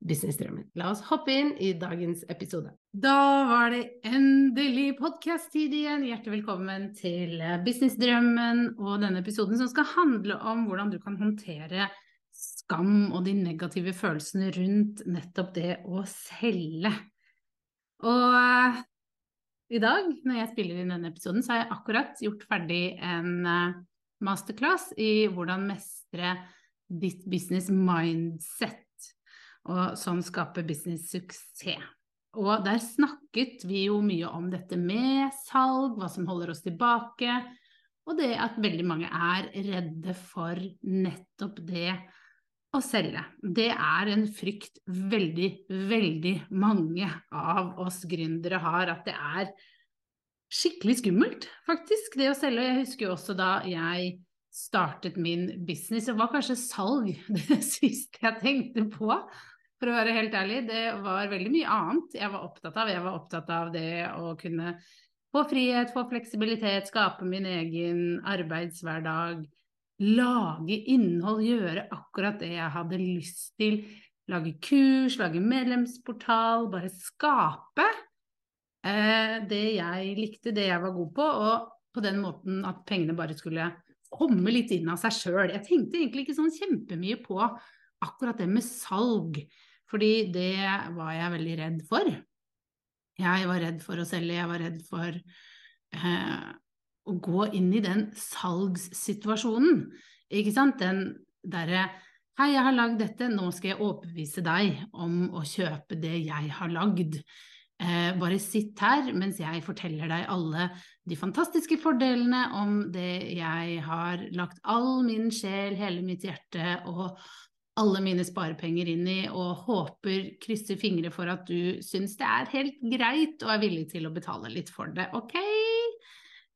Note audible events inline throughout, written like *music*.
businessdrømmen. La oss hoppe inn i dagens episode. Da var det endelig podkast-tid igjen. Hjertelig velkommen til Businessdrømmen og denne episoden som skal handle om hvordan du kan håndtere skam og de negative følelsene rundt nettopp det å selge. Og i dag, når jeg spiller inn denne episoden, så har jeg akkurat gjort ferdig en eh, masterclass i hvordan mestre ditt business mindset, og sånn skape business-suksess. Og der snakket vi jo mye om dette med salg, hva som holder oss tilbake, og det at veldig mange er redde for nettopp det å selge. Det er en frykt veldig, veldig mange av oss gründere har, at det er skikkelig skummelt, faktisk, det å selge. Jeg husker jo også da jeg startet min business, det var kanskje salg *laughs* det siste jeg tenkte på. For å være helt ærlig, det var veldig mye annet jeg var opptatt av. Jeg var opptatt av det å kunne få frihet, få fleksibilitet, skape min egen arbeidshverdag lage innhold, gjøre akkurat det jeg hadde lyst til. Lage kurs, lage medlemsportal, bare skape eh, det jeg likte, det jeg var god på, og på den måten at pengene bare skulle komme litt inn av seg sjøl. Jeg tenkte egentlig ikke sånn kjempemye på akkurat det med salg, fordi det var jeg veldig redd for. Jeg var redd for å selge, jeg var redd for eh, å gå inn i den salgssituasjonen. Ikke sant? Den derre Hei, jeg har lagd dette, nå skal jeg overbevise deg om å kjøpe det jeg har lagd. Eh, bare sitt her mens jeg forteller deg alle de fantastiske fordelene om det jeg har lagt all min sjel, hele mitt hjerte og alle mine sparepenger inn i, og håper, krysser fingre for at du syns det er helt greit og er villig til å betale litt for det. Ok?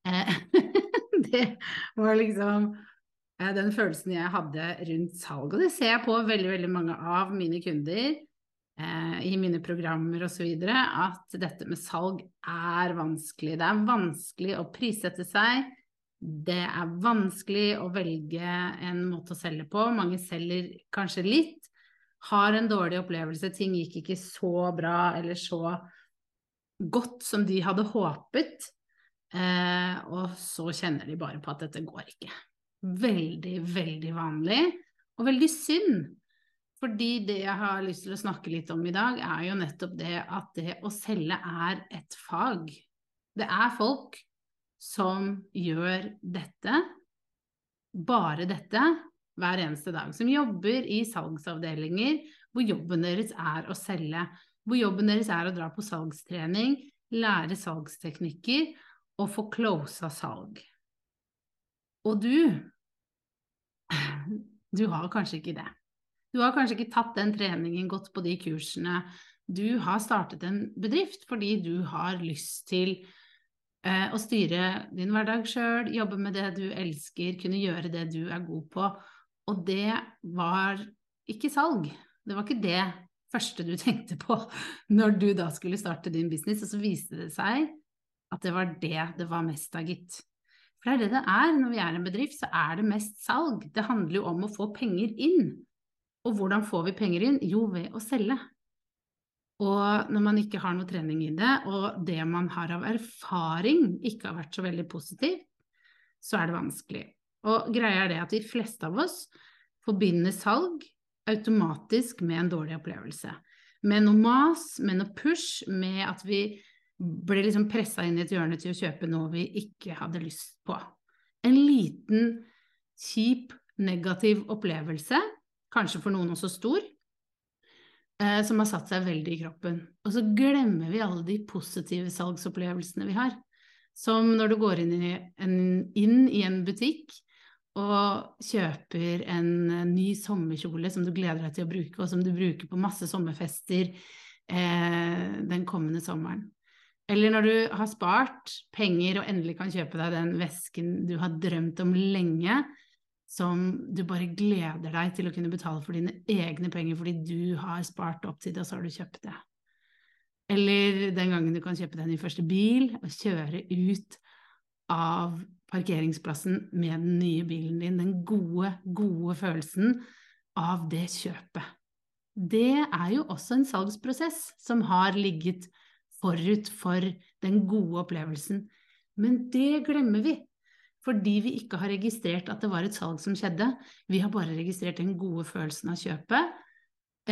Eh, *laughs* det var liksom eh, den følelsen jeg hadde rundt salg. Og det ser jeg på veldig, veldig mange av mine kunder eh, i mine programmer osv. at dette med salg er vanskelig. Det er vanskelig å prissette seg. Det er vanskelig å velge en måte å selge på. Mange selger kanskje litt, har en dårlig opplevelse, ting gikk ikke så bra eller så godt som de hadde håpet. Eh, og så kjenner de bare på at dette går ikke. Veldig, veldig vanlig, og veldig synd. Fordi det jeg har lyst til å snakke litt om i dag, er jo nettopp det at det å selge er et fag. Det er folk som gjør dette, bare dette, hver eneste dag. Som jobber i salgsavdelinger hvor jobben deres er å selge. Hvor jobben deres er å dra på salgstrening, lære salgsteknikker og få closa salg. Og du Du har kanskje ikke det. Du har kanskje ikke tatt den treningen, gått på de kursene. Du har startet en bedrift fordi du har lyst til å styre din hverdag sjøl, jobbe med det du elsker, kunne gjøre det du er god på. Og det var ikke salg. Det var ikke det første du *laughs* tenkte på når du da skulle starte din business, og så viste det seg at det var det det var mest av, gitt. For det er det det er når vi er en bedrift, så er det mest salg. Det handler jo om å få penger inn. Og hvordan får vi penger inn? Jo, ved å selge. Og når man ikke har noe trening i det, og det man har av erfaring ikke har vært så veldig positivt, så er det vanskelig. Og greia er det at de fleste av oss forbinder salg automatisk med en dårlig opplevelse. Med noe mas, med noe push, med at vi ble liksom pressa inn i et hjørne til å kjøpe noe vi ikke hadde lyst på. En liten kjip, negativ opplevelse, kanskje for noen også stor, eh, som har satt seg veldig i kroppen. Og så glemmer vi alle de positive salgsopplevelsene vi har. Som når du går inn i en, inn i en butikk og kjøper en ny sommerkjole som du gleder deg til å bruke, og som du bruker på masse sommerfester eh, den kommende sommeren. Eller når du har spart penger og endelig kan kjøpe deg den vesken du har drømt om lenge, som du bare gleder deg til å kunne betale for dine egne penger fordi du har spart opp til det, og så har du kjøpt det. Eller den gangen du kan kjøpe deg din første bil og kjøre ut av parkeringsplassen med den nye bilen din. Den gode, gode følelsen av det kjøpet. Det er jo også en salgsprosess som har ligget forut for den gode opplevelsen. Men det glemmer vi, fordi vi ikke har registrert at det var et salg som skjedde. Vi har bare registrert den gode følelsen av kjøpet,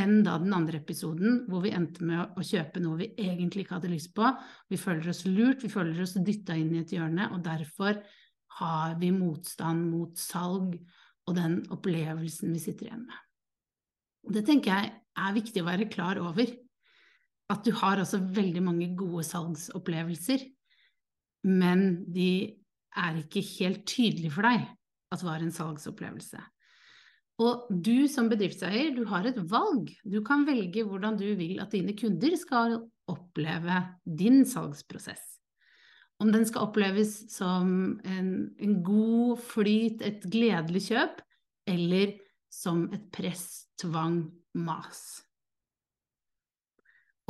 enn da den andre episoden hvor vi endte med å kjøpe noe vi egentlig ikke hadde lyst på. Vi føler oss lurt, vi føler oss dytta inn i et hjørne, og derfor har vi motstand mot salg og den opplevelsen vi sitter igjen med. Det tenker jeg er viktig å være klar over. At du har også veldig mange gode salgsopplevelser, men de er ikke helt tydelig for deg at var en salgsopplevelse. Og du som bedriftseier, du har et valg. Du kan velge hvordan du vil at dine kunder skal oppleve din salgsprosess. Om den skal oppleves som en, en god flyt, et gledelig kjøp, eller som et press, tvang, mas.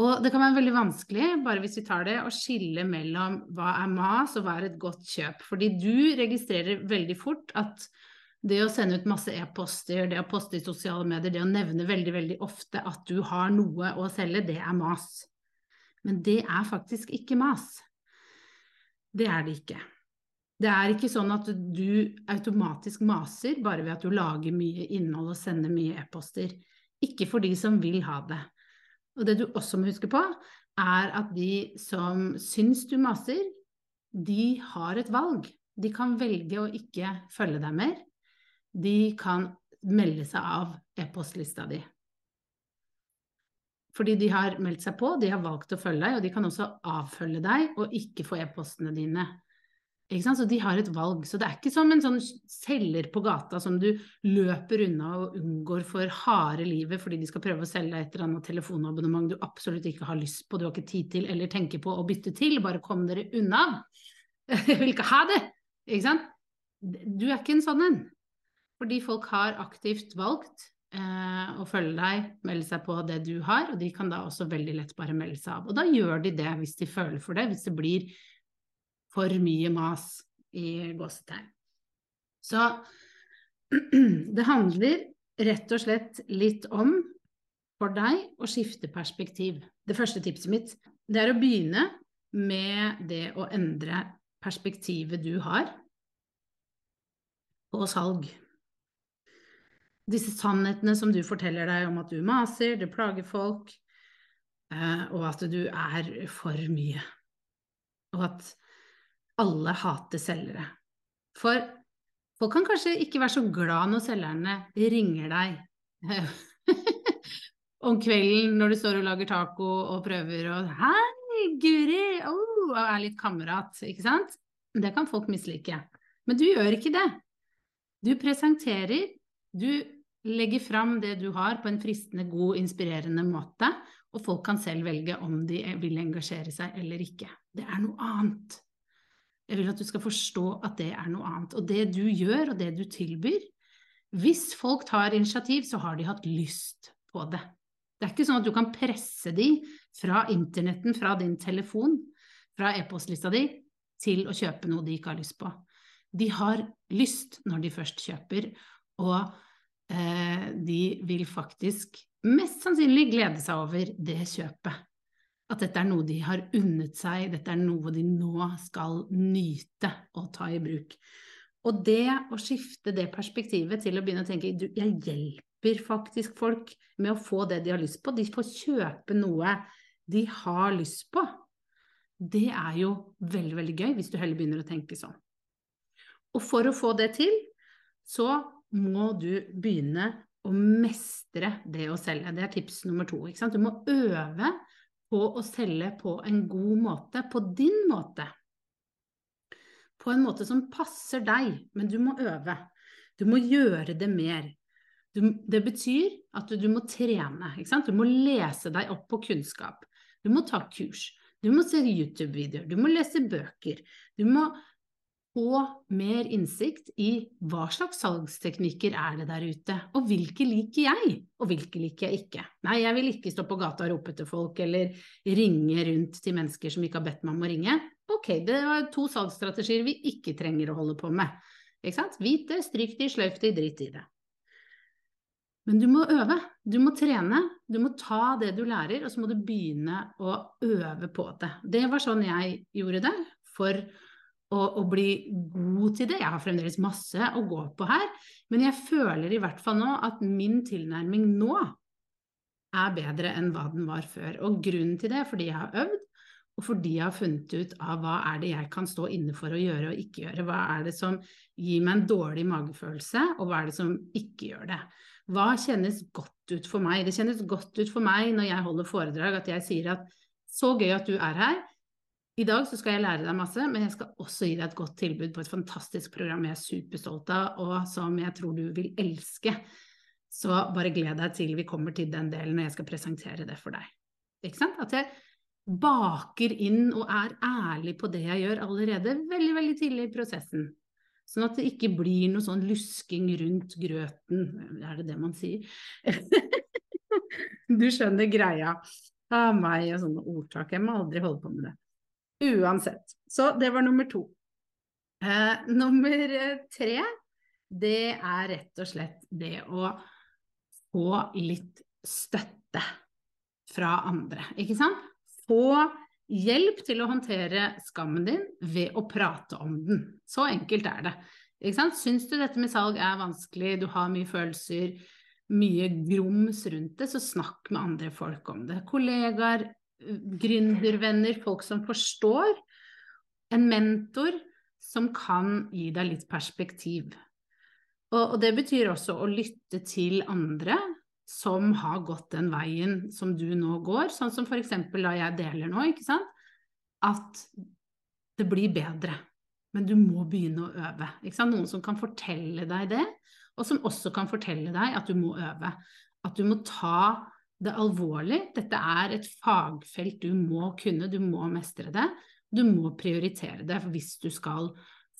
Og det kan være veldig vanskelig, bare hvis vi tar det, å skille mellom hva er mas og hva er et godt kjøp. Fordi du registrerer veldig fort at det å sende ut masse e-poster, det å poste i sosiale medier, det å nevne veldig, veldig ofte at du har noe å selge, det er mas. Men det er faktisk ikke mas. Det er det ikke. Det er ikke sånn at du automatisk maser bare ved at du lager mye innhold og sender mye e-poster. Ikke for de som vil ha det. Og det du også må huske på, er at de som syns du maser, de har et valg. De kan velge å ikke følge deg mer. De kan melde seg av e-postlista di fordi de har meldt seg på, de har valgt å følge deg, og de kan også avfølge deg og ikke få e-postene dine. Så de har et valg. Så det er ikke som en sånn selger på gata som du løper unna og unngår for harde livet fordi de skal prøve å selge deg et eller annet telefonabonnement du absolutt ikke har lyst på, du har ikke tid til eller tenker på å bytte til. Bare kom dere unna. *laughs* Jeg vil ikke ha det! Ikke sant? Du er ikke en sånn en. Fordi folk har aktivt valgt eh, å følge deg, melde seg på det du har, og de kan da også veldig lett bare melde seg av. Og da gjør de det hvis de føler for det, hvis det blir for mye mas i gåsetegn. Så *clears throat* det handler rett og slett litt om for deg å skifte perspektiv. Det første tipset mitt det er å begynne med det å endre perspektivet du har på salg disse sannhetene som du forteller deg om at du maser, du plager folk, eh, og at du er for mye. Og at alle hater selgere. For folk kan kanskje ikke være så glad når selgerne ringer deg *laughs* om kvelden når du står og lager taco og prøver å Hei, Guri! Oh, og er litt kamerat, ikke sant? Det kan folk mislike. Men du gjør ikke det. Du presenterer du legger fram det du har på en fristende, god, inspirerende måte, og folk kan selv velge om de vil engasjere seg eller ikke. Det er noe annet. Jeg vil at du skal forstå at det er noe annet. Og det du gjør, og det du tilbyr Hvis folk tar initiativ, så har de hatt lyst på det. Det er ikke sånn at du kan presse de fra internetten, fra din telefon, fra e-postlista di, til å kjøpe noe de ikke har lyst på. De har lyst når de først kjøper, og eh, de vil faktisk mest sannsynlig glede seg over det kjøpet. At dette er noe de har unnet seg, dette er noe de nå skal nyte og ta i bruk. Og det å skifte det perspektivet til å begynne å tenke du, jeg hjelper faktisk folk med å få det de har lyst på, de får kjøpe noe de har lyst på. Det er jo veldig, veldig gøy hvis du heller begynner å tenke sånn. Og for å få det til, så må du begynne å mestre det å selge. Det er tips nummer to. Du må øve på å selge på en god måte, på din måte. På en måte som passer deg, men du må øve. Du må gjøre det mer. Du, det betyr at du, du må trene. Du må lese deg opp på kunnskap. Du må ta kurs. Du må se YouTube-videoer. Du må lese bøker. Du må få mer innsikt i hva slags salgsteknikker er det der ute, og hvilke liker jeg, og hvilke liker jeg ikke. Nei, jeg vil ikke stå på gata og rope til folk eller ringe rundt til mennesker som ikke har bedt meg om å ringe. Ok, det var to salgsstrategier vi ikke trenger å holde på med. Ikke sant? Vit det, stryk det, sløyf det, drit i det. Men du må øve, du må trene, du må ta det du lærer, og så må du begynne å øve på det. Det var sånn jeg gjorde det for å, og, bli god til det. Jeg har fremdeles masse å gå på her, men jeg føler i hvert fall nå at min tilnærming nå er bedre enn hva den var før. Og grunnen til det er fordi jeg har øvd, og fordi jeg har funnet ut av hva er det jeg kan stå inne for å gjøre og ikke gjøre. Hva er det som gir meg en dårlig magefølelse, og hva er det som ikke gjør det. Hva kjennes godt ut for meg? Det kjennes godt ut for meg når jeg holder foredrag at jeg sier at så gøy at du er her, i dag så skal jeg lære deg masse, men jeg skal også gi deg et godt tilbud på et fantastisk program jeg er superstolt av, og som jeg tror du vil elske. Så bare gled deg til vi kommer til den delen når jeg skal presentere det for deg. Ikke sant? At jeg baker inn og er ærlig på det jeg gjør allerede veldig, veldig tidlig i prosessen. Sånn at det ikke blir noe sånn lusking rundt grøten, er det det man sier? *laughs* du skjønner greia. Av meg og sånne ordtak. Jeg må aldri holde på med det. Uansett. Så det var nummer to. Eh, nummer tre, det er rett og slett det å få litt støtte fra andre, ikke sant? Få hjelp til å håndtere skammen din ved å prate om den. Så enkelt er det. Ikke sant? Syns du dette med salg er vanskelig, du har mye følelser, mye grums rundt det, så snakk med andre folk om det. Kollegaer, gründervenner, folk som forstår. En mentor som kan gi deg litt perspektiv. Og, og det betyr også å lytte til andre som har gått den veien som du nå går, sånn som f.eks. da jeg deler nå, ikke sant, at det blir bedre. Men du må begynne å øve. Ikke sant? Noen som kan fortelle deg det, og som også kan fortelle deg at du må øve. At du må ta det alvorlig. Dette er et fagfelt du må kunne, du må mestre det. Du må prioritere det hvis du skal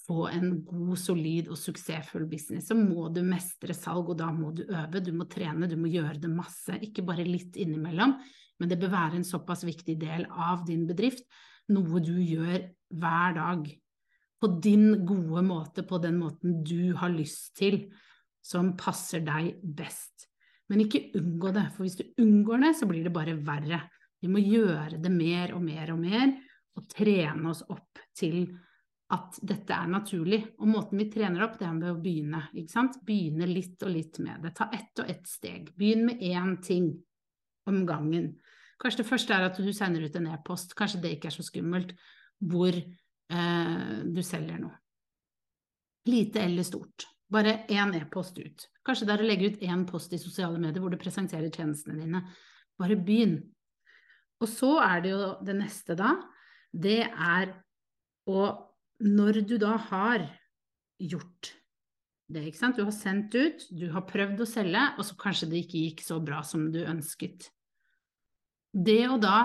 få en god, solid og suksessfull business. Så må du mestre salg, og da må du øve, du må trene, du må gjøre det masse. Ikke bare litt innimellom, men det bør være en såpass viktig del av din bedrift. Noe du gjør hver dag. På din gode måte, på den måten du har lyst til, som passer deg best. Men ikke unngå det, for hvis du unngår det, så blir det bare verre. Vi må gjøre det mer og mer og mer, og trene oss opp til at dette er naturlig. Og måten vi trener opp, det er med å begynne. ikke sant? Begynne litt og litt med det. Ta ett og ett steg. Begynn med én ting om gangen. Kanskje det første er at du sender ut en e-post, kanskje det ikke er så skummelt, hvor eh, du selger noe. Lite eller stort. Bare én e-post ut. Kanskje det er å legge ut én post i sosiale medier hvor du presenterer tjenestene dine. Bare begynn. Og så er det jo det neste, da. Det er å Når du da har gjort det, ikke sant. Du har sendt ut, du har prøvd å selge, og så kanskje det ikke gikk så bra som du ønsket. Det å da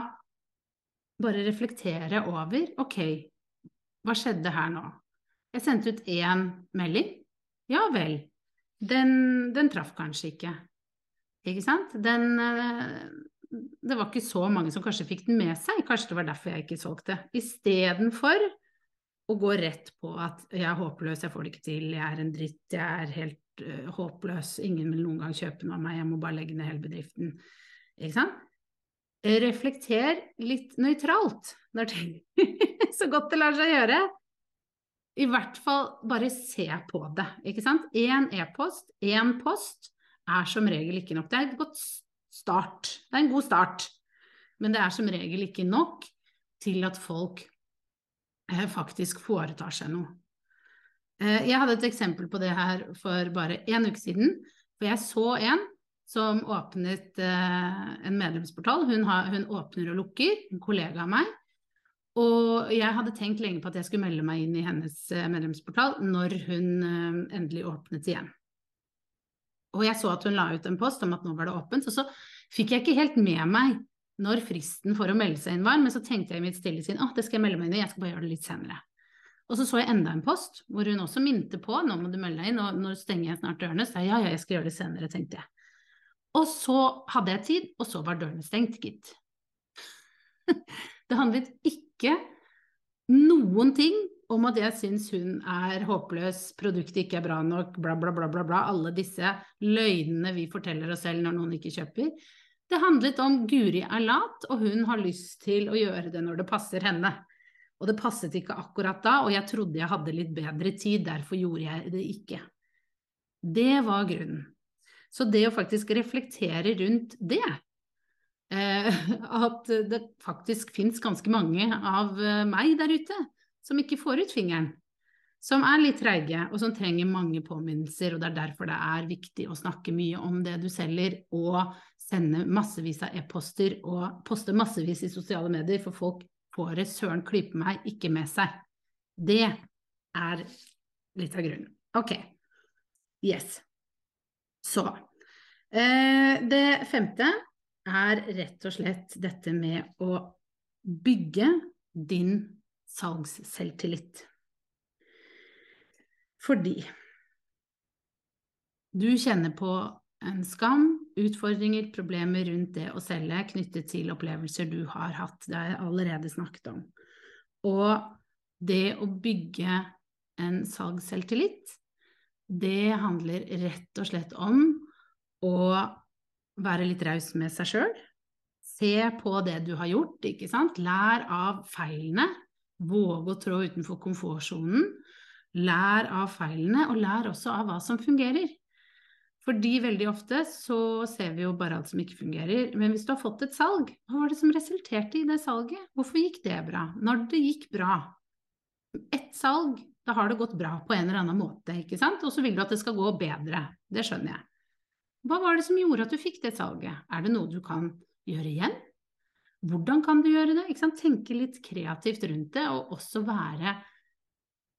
bare reflektere over Ok, hva skjedde her nå? Jeg sendte ut én melding. Ja vel, den, den traff kanskje ikke. Ikke sant? Den eh, Det var ikke så mange som kanskje fikk den med seg, kanskje det var derfor jeg ikke solgte. Istedenfor å gå rett på at jeg er håpløs, jeg får det ikke til, jeg er en dritt, jeg er helt uh, håpløs, ingen vil noen gang kjøpe noe av meg, jeg må bare legge ned hele bedriften. Ikke sant? Reflekter litt nøytralt når ting *laughs* Så godt det lar seg gjøre i hvert fall bare se på det, ikke sant. Én e-post, én post, er som regel ikke nok. Det er et godt start. Det er en god start, men det er som regel ikke nok til at folk eh, faktisk foretar seg noe. Eh, jeg hadde et eksempel på det her for bare én uke siden. For jeg så en som åpnet eh, en medlemsportal. Hun, har, hun, åpner og lukker, en kollega av meg. Og jeg hadde tenkt lenge på at jeg skulle melde meg inn i hennes eh, medlemsportal når hun eh, endelig åpnet igjen. Og jeg så at hun la ut en post om at nå var det åpent, og så fikk jeg ikke helt med meg når fristen for å melde seg inn var, men så tenkte jeg i mitt stille sinn at det skal jeg melde meg inn i, jeg skal bare gjøre det litt senere. Og så så jeg enda en post hvor hun også minte på nå må du melde deg inn, og nå stenger jeg snart dørene. Så jeg ja, ja, jeg skal gjøre det senere, tenkte jeg. Og så hadde jeg tid, og så var dørene stengt, gitt. *laughs* det handlet ikke noen ting om at jeg syns hun er håpløs, produktet ikke er bra nok, bla, bla, bla, bla, bla. Alle disse løgnene vi forteller oss selv når noen ikke kjøper. Det handlet om Guri er lat, og hun har lyst til å gjøre det når det passer henne. Og det passet ikke akkurat da, og jeg trodde jeg hadde litt bedre tid, derfor gjorde jeg det ikke. Det var grunnen. Så det å faktisk reflektere rundt det, *laughs* at det faktisk fins ganske mange av eh, meg der ute som ikke får ut fingeren, som er litt treige, og som trenger mange påminnelser, og det er derfor det er viktig å snakke mye om det du selger, og sende massevis av e-poster og poste massevis i sosiale medier, for folk får det søren klype meg ikke med seg. Det er litt av grunnen. Ok. Yes. Så eh, Det femte er rett og slett dette med å bygge din salgsselvtillit. Fordi du kjenner på en skam, utfordringer, problemer rundt det å selge knyttet til opplevelser du har hatt. Det har jeg allerede snakket om. Og det å bygge en salgsselvtillit, det handler rett og slett om å være litt raus med seg sjøl. Se på det du har gjort, ikke sant. Lær av feilene. Våge å trå utenfor komfortsonen. Lær av feilene, og lær også av hva som fungerer. Fordi veldig ofte så ser vi jo bare alt som ikke fungerer. Men hvis du har fått et salg, hva var det som resulterte i det salget? Hvorfor gikk det bra? Når det gikk bra? Ett salg, da har det gått bra på en eller annen måte, ikke sant? Og så vil du at det skal gå bedre. Det skjønner jeg. Hva var det som gjorde at du fikk det salget? Er det noe du kan gjøre igjen? Hvordan kan du gjøre det? Tenke litt kreativt rundt det, og også være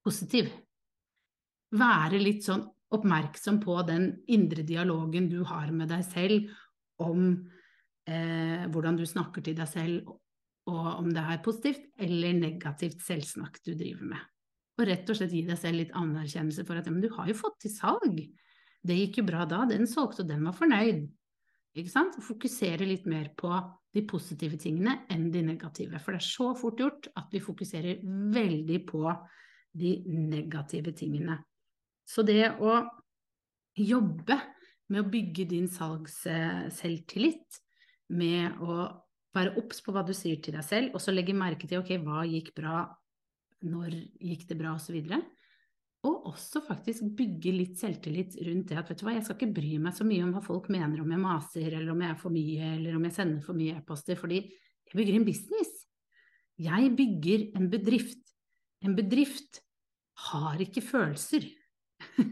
positiv. Være litt sånn oppmerksom på den indre dialogen du har med deg selv om eh, hvordan du snakker til deg selv, og om det er positivt eller negativt selvsnakk du driver med. Og rett og slett gi deg selv litt anerkjennelse for at ja, men du har jo fått til salg. Det gikk jo bra da, den solgte, og den var fornøyd. Ikke sant? Fokusere litt mer på de positive tingene enn de negative. For det er så fort gjort at vi fokuserer veldig på de negative tingene. Så det å jobbe med å bygge din salgsselvtillit, med å være obs på hva du sier til deg selv, og så legge merke til ok, hva gikk bra, når gikk det bra, osv. Og også faktisk bygge litt selvtillit rundt det at vet du hva, jeg skal ikke bry meg så mye om hva folk mener om jeg maser, eller om jeg er for mye, eller om jeg sender for mye e-poster, fordi jeg bygger en business. Jeg bygger en bedrift. En bedrift har ikke følelser. *laughs*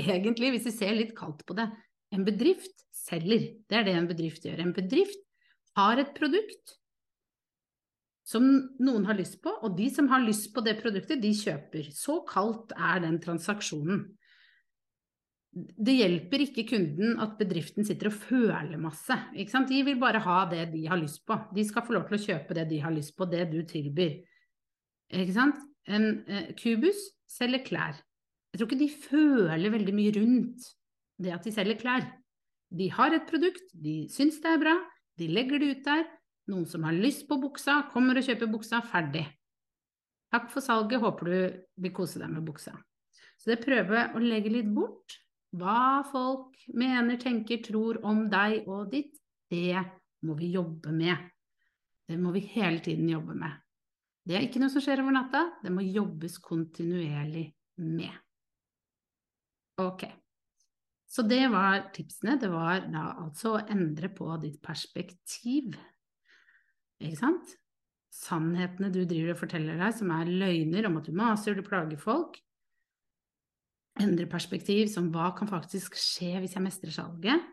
Egentlig, hvis vi ser litt kaldt på det. En bedrift selger. Det er det en bedrift gjør. En bedrift har et produkt som noen har lyst på, og de som har lyst på det produktet, de kjøper. Så kaldt er den transaksjonen. Det hjelper ikke kunden at bedriften sitter og føler masse. De vil bare ha det de har lyst på. De skal få lov til å kjøpe det de har lyst på, det du tilbyr. En eh, kubus selger klær. Jeg tror ikke de føler veldig mye rundt det at de selger klær. De har et produkt, de syns det er bra, de legger det ut der. Noen som har lyst på buksa, kommer og kjøper buksa, ferdig. Takk for salget, håper du vil kose deg med buksa. Så det prøve å legge litt bort hva folk mener, tenker, tror om deg og ditt, det må vi jobbe med. Det må vi hele tiden jobbe med. Det er ikke noe som skjer over natta, det må jobbes kontinuerlig med. Ok. Så det var tipsene. Det var da altså å endre på ditt perspektiv. Ikke sant? Sannhetene du driver og forteller deg, som er løgner om at du maser, du plager folk. endre perspektiv, som hva kan faktisk skje hvis jeg mestrer salget?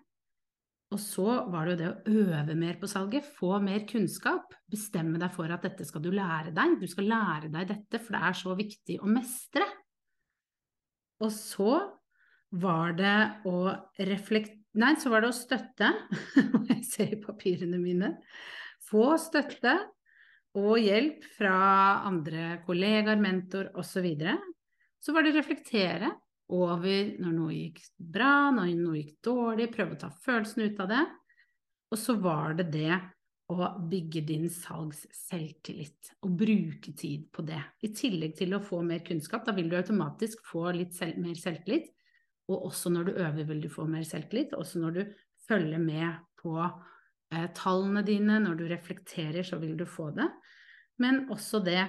Og så var det jo det å øve mer på salget, få mer kunnskap. Bestemme deg for at dette skal du lære deg. Du skal lære deg dette, for det er så viktig å mestre. Og så var det å reflektere Nei, så var det å støtte. *laughs* Jeg ser i papirene mine. Få støtte og hjelp fra andre kollegaer, mentor osv. Så, videre. så var det å reflektere over når noe gikk bra, når noe gikk dårlig, prøve å ta følelsen ut av det. Og så var det det å bygge din salgs selvtillit, og bruke tid på det. I tillegg til å få mer kunnskap, da vil du automatisk få litt selv, mer selvtillit. Og også når du øver, vil du få mer selvtillit. Også når du følger med på eh, tallene dine, når du reflekterer, så vil du få det. Men også det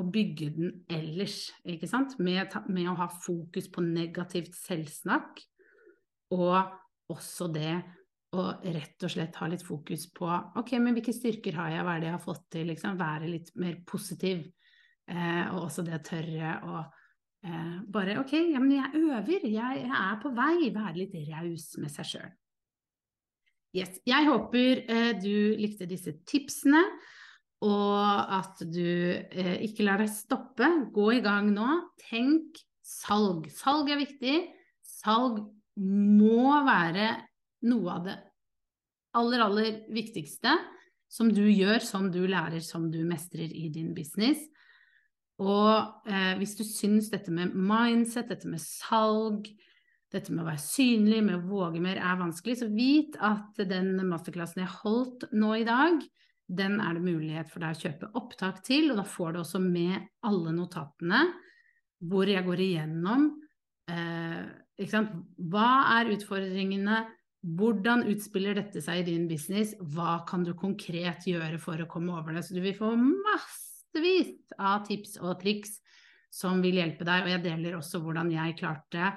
å bygge den ellers, ikke sant? Med, med, å ha fokus på negativt selvsnakk, og også det å rett og slett ha litt fokus på ok, men hvilke styrker har jeg, hva er det jeg har fått til, liksom, være litt mer positiv, eh, og også det å tørre å eh, bare ok, ja, men jeg øver, jeg, jeg er på vei, være litt raus med seg sjøl. Yes. Jeg håper eh, du likte disse tipsene og at du eh, ikke lar deg stoppe. Gå i gang nå. Tenk salg. Salg er viktig. Salg må være noe av det aller, aller viktigste som du gjør, som du lærer, som du mestrer i din business. Og eh, hvis du syns dette med mindset, dette med salg, dette med å være synlig, med å våge mer, er vanskelig, så vit at den masterklassen jeg holdt nå i dag, den er det mulighet for deg å kjøpe opptak til, og da får du også med alle notatene hvor jeg går igjennom eh, hva er utfordringene, hvordan utspiller dette seg i din business, hva kan du konkret gjøre for å komme over det. Så du vil få massevis av tips og triks som vil hjelpe deg, og jeg deler også hvordan jeg klarte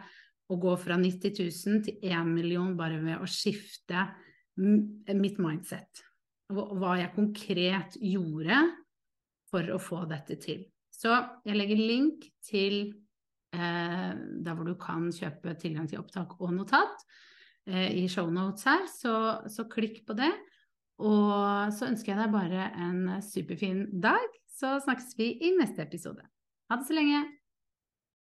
å gå fra 90 000 til 1 million bare ved å skifte mitt mindset hva jeg konkret gjorde for å få dette til. Så jeg legger link til eh, der hvor du kan kjøpe tilgang til opptak og notat eh, i shownotes her, så, så, klikk på det. Og så ønsker jeg deg bare en superfin dag, så snakkes vi i neste episode. Ha det så lenge!